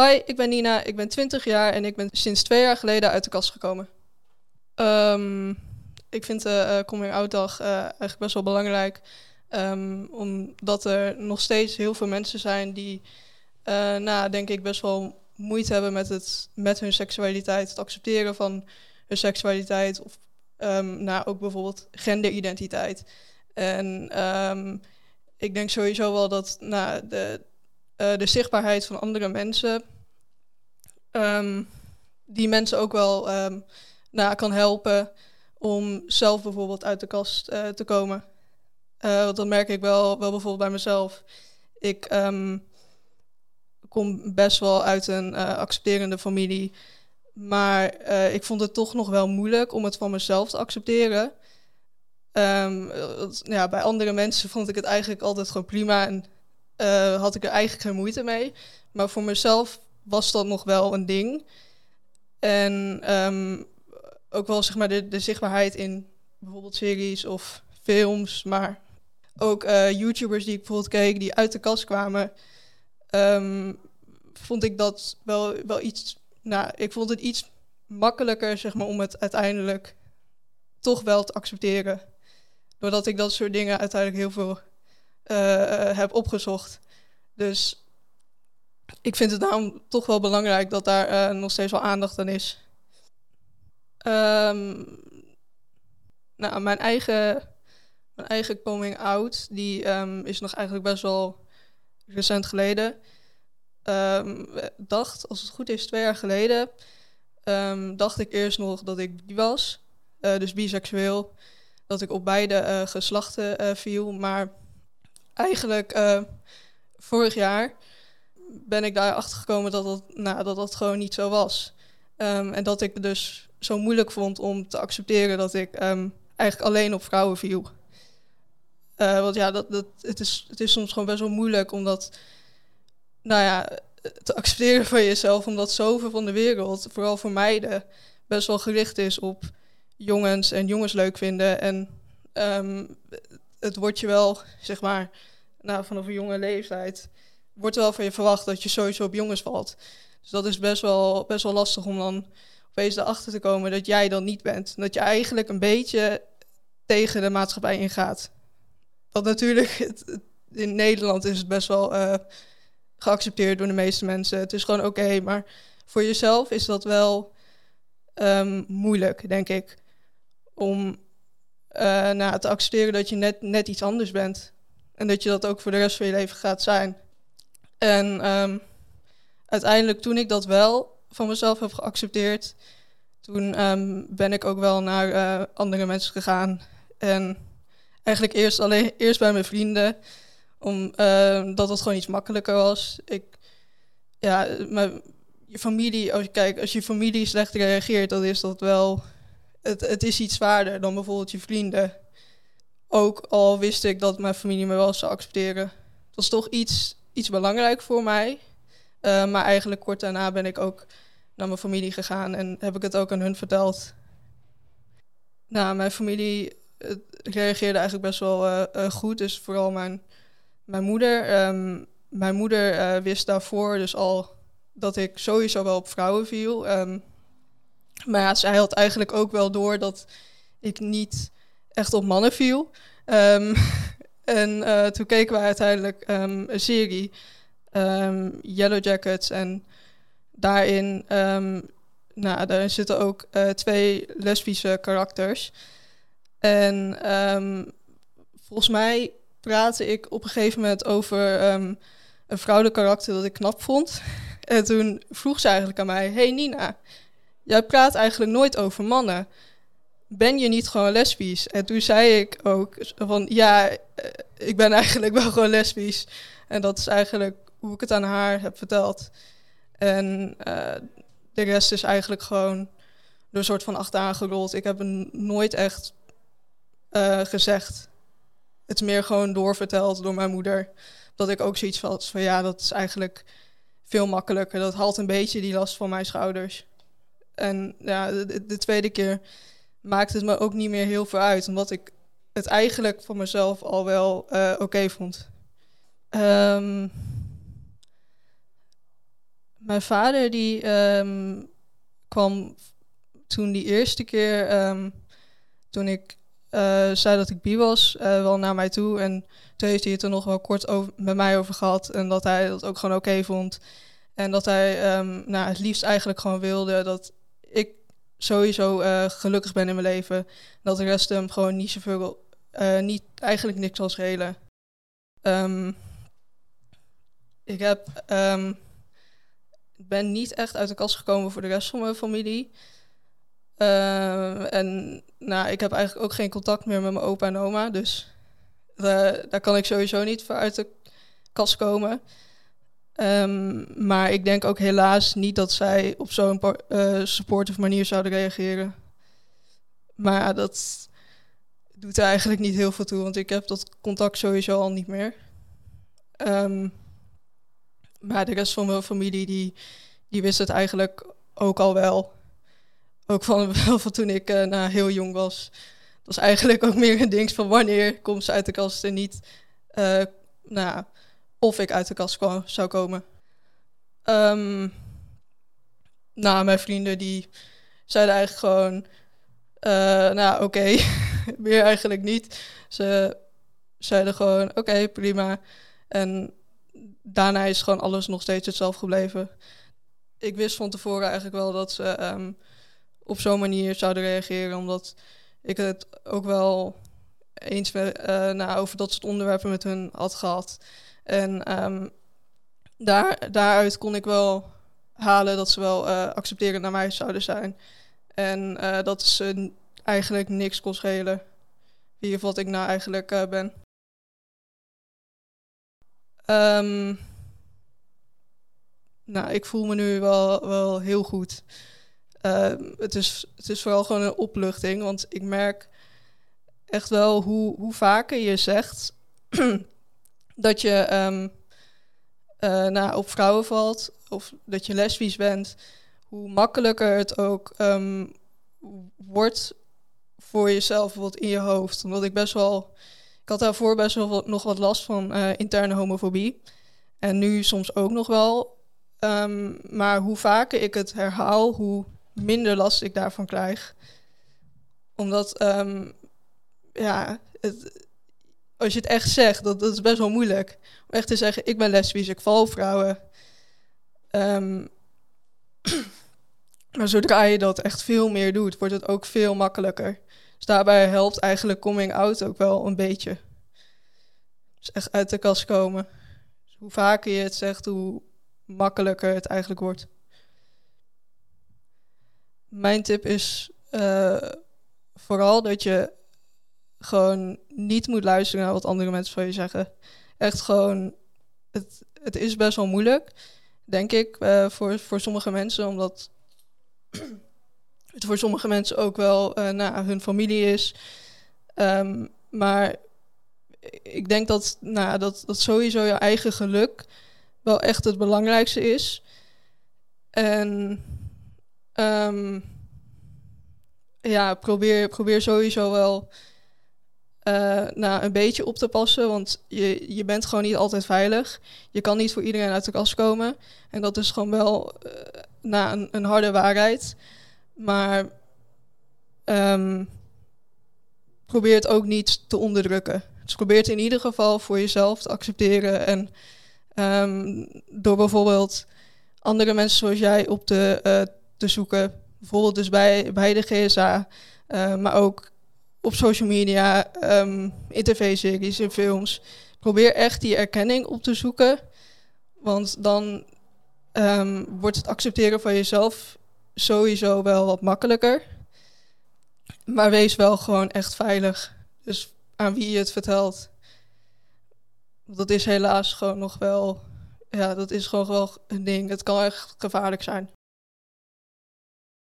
Hoi, ik ben Nina, ik ben 20 jaar en ik ben sinds twee jaar geleden uit de kast gekomen. Ehm, ik vind de eh, coming out dag eh, eigenlijk best wel belangrijk. ehm, omdat er nog steeds heel veel mensen zijn die, eh, nou, denk ik, best wel moeite hebben met, het, met hun seksualiteit. Het accepteren van hun seksualiteit. Of ehm, nou, ook bijvoorbeeld genderidentiteit. En ik denk sowieso wel dat nou, de, eh, de zichtbaarheid van andere mensen, ehm, die mensen ook wel ehm, nou, kan helpen om zelf bijvoorbeeld uit de kast eh, te komen. Eh, want dat merk ik wel, wel bijvoorbeeld bij mezelf. Ik ehm, kom best wel uit een accepterende familie. Maar ik vond het toch nog wel moeilijk om het van mezelf te accepteren. Ja, bij andere mensen vond ik het eigenlijk altijd gewoon prima en eh, had ik er eigenlijk geen moeite mee. Maar voor mezelf was dat nog wel een ding. En ehm, ook wel zeg maar de, de zichtbaarheid in bijvoorbeeld series of films, maar ook eh, YouTubers die ik bijvoorbeeld keek die uit de kast kwamen, ehm, vond ik dat wel, wel iets. Nou, ik vond het iets makkelijker zeg maar om het uiteindelijk toch wel te accepteren. Doordat ik dat soort dingen uiteindelijk heel veel eh, heb opgezocht. Dus ik vind het daarom toch wel belangrijk dat daar eh, nog steeds wel aandacht aan is. Ehm, nou, mijn eigen, mijn eigen coming out, die ehm, is nog eigenlijk best wel recent geleden. Ehm, dacht, als het goed is, twee jaar geleden, dacht ik eerst nog dat ik bi was. Eh, dus biseksueel. Dat ik op beide eh, geslachten eh, viel. Maar eigenlijk eh, vorig jaar ben ik daarachter gekomen dat dat, nou, dat dat gewoon niet zo was. Ehm, en dat ik het dus zo moeilijk vond om te accepteren dat ik ehm, eigenlijk alleen op vrouwen viel. Eh, want ja, dat, dat, het, is, het is soms gewoon best wel moeilijk om dat, nou ja, te accepteren van jezelf. Omdat zoveel van de wereld, vooral voor meiden, best wel gericht is op jongens en jongens leuk vinden. En ehm, het wordt je wel, zeg maar, nou, vanaf een jonge leeftijd, wordt wel van je verwacht dat je sowieso op jongens valt. Dus dat is best wel, best wel lastig om dan opeens erachter te komen dat jij dan niet bent. Dat je eigenlijk een beetje tegen de maatschappij ingaat. Want natuurlijk, in Nederland is het best wel eh, geaccepteerd door de meeste mensen. Het is gewoon oké, maar voor jezelf is dat wel ehm, moeilijk, denk ik. Om eh, nou, te accepteren dat je net, net iets anders bent. En dat je dat ook voor de rest van je leven gaat zijn. En ehm, uiteindelijk, toen ik dat wel van mezelf heb geaccepteerd, toen ehm, ben ik ook wel naar eh, andere mensen gegaan. En eigenlijk eerst, alleen, eerst bij mijn vrienden, omdat het gewoon iets makkelijker was. Ik, ja, mijn, je familie, als je als je familie slecht reageert, dan is dat wel. Het, het is iets zwaarder dan bijvoorbeeld je vrienden. Ook al wist ik dat mijn familie me wel zou accepteren. Het was toch iets, iets belangrijk voor mij. Eh, maar eigenlijk kort daarna ben ik ook naar mijn familie gegaan en heb ik het ook aan hun verteld. Nou, mijn familie reageerde eigenlijk best wel eh, eh, goed. Dus vooral mijn, mijn moeder. Ehm, mijn moeder wist daarvoor dus al dat ik sowieso wel op vrouwen viel. Ehm, maar ja, zij had eigenlijk ook wel door dat ik niet echt op mannen viel. Ehm, en eh, toen keken we uiteindelijk ehm, een serie, ehm, Yellow Jackets. En daarin, nou, daarin zitten ook eh, twee lesbische karakters. En volgens mij praatte ik op een gegeven moment over een vrouwelijk karakter dat ik knap vond. En toen vroeg ze eigenlijk aan mij: Hey Nina, jij praat eigenlijk nooit over mannen. Ben je niet gewoon lesbisch? En toen zei ik ook van ja, eh, ik ben eigenlijk wel gewoon lesbisch. En dat is eigenlijk hoe ik het aan haar heb verteld. En eh, de rest is eigenlijk gewoon door een soort van achteraan gerold. Ik heb het nooit echt eh, gezegd. Het is meer gewoon doorverteld door mijn moeder. Dat ik ook zoiets had van ja, dat is eigenlijk veel makkelijker. Dat haalt een beetje die last van mijn schouders. En ja, de, de tweede keer maakt het me ook niet meer heel veel uit. Omdat ik het eigenlijk van mezelf al wel eh, oké vond. Ehm, mijn vader die ehm, kwam toen die eerste keer, ehm, toen ik eh, zei dat ik bi was, eh, wel naar mij toe. En toen heeft hij het er nog wel kort over, met mij over gehad. En dat hij dat ook gewoon oké vond. En dat hij nou, het liefst eigenlijk gewoon wilde dat sowieso uh, gelukkig ben in mijn leven. Dat de rest hem gewoon niet zoveel, uh, niet, eigenlijk niks zal schelen. Um, ik heb, um, ben niet echt uit de kast gekomen voor de rest van mijn familie. Uh, en nou, ik heb eigenlijk ook geen contact meer met mijn opa en oma. Dus daar kan ik sowieso niet voor uit de kast komen. Um, maar ik denk ook helaas niet dat zij op zo'n uh, supportive manier zouden reageren. Maar dat doet er eigenlijk niet heel veel toe, want ik heb dat contact sowieso al niet meer. Um, maar de rest van mijn familie, die, die wist het eigenlijk ook al wel. Ook van, van toen ik uh, nou, heel jong was. Dat was eigenlijk ook meer een ding van wanneer komt ze uit de kast en niet uh, nou, of ik uit de kast zou komen. Um, nou, mijn vrienden die zeiden eigenlijk gewoon, uh, nou oké, meer eigenlijk niet. Ze zeiden gewoon, oké, prima. En daarna is gewoon alles nog steeds hetzelfde gebleven. Ik wist van tevoren eigenlijk wel dat ze um, op zo'n manier zouden reageren, omdat ik het ook wel eens uh, nou, over dat soort onderwerpen met hun had gehad. En um, daar, daaruit kon ik wel halen dat ze wel uh, accepterend naar mij zouden zijn. En uh, dat ze eigenlijk niks kon schelen wie of wat ik nou eigenlijk uh, ben. Um, nou, ik voel me nu wel, wel heel goed. Uh, het, is, het is vooral gewoon een opluchting, want ik merk echt wel hoe, hoe vaker je zegt dat je um, nou, op vrouwen valt of dat je lesbisch bent, hoe makkelijker het ook um, wordt voor jezelf, bijvoorbeeld in je hoofd. Omdat ik best wel, ik had daarvoor best wel nog wat last van uh, interne homofobie. En nu soms ook nog wel. Um, maar hoe vaker ik het herhaal, hoe minder last ik daarvan krijg. Omdat, ja, het, als je het echt zegt, dat, dat is best wel moeilijk. Om echt te zeggen, ik ben lesbisch, ik val vrouwen. Um, maar zodra je dat echt veel meer doet, wordt het ook veel makkelijker. Dus daarbij helpt eigenlijk coming out ook wel een beetje. Dus echt uit de kast komen. Dus hoe vaker je het zegt, hoe makkelijker het eigenlijk wordt. Mijn tip is uh, vooral dat je gewoon niet moet luisteren naar wat andere mensen van je zeggen. Echt gewoon, het, het is best wel moeilijk, denk ik, uh, voor, voor sommige mensen, omdat het voor sommige mensen ook wel uh, nou, hun familie is. Um, maar ik denk dat, nou, dat, dat sowieso je eigen geluk wel echt het belangrijkste is. En um, ja, probeer, probeer sowieso wel uh, nou, een beetje op te passen. Want je, je bent gewoon niet altijd veilig. Je kan niet voor iedereen uit de kast komen. En dat is gewoon wel uh, nou, een, een, harde waarheid. Maar um, probeer het ook niet te onderdrukken. Dus probeer het in ieder geval voor jezelf te accepteren. En um, door bijvoorbeeld andere mensen zoals jij op te, uh, te zoeken. Bijvoorbeeld dus bij, bij de GSA. maar ook op social media, um, in tv-series, in films. Probeer echt die erkenning op te zoeken. Want dan um, wordt het accepteren van jezelf sowieso wel wat makkelijker. Maar wees wel gewoon echt veilig. Dus aan wie je het vertelt. Dat is helaas gewoon nog wel. Ja, dat is gewoon wel een ding. Het kan echt gevaarlijk zijn.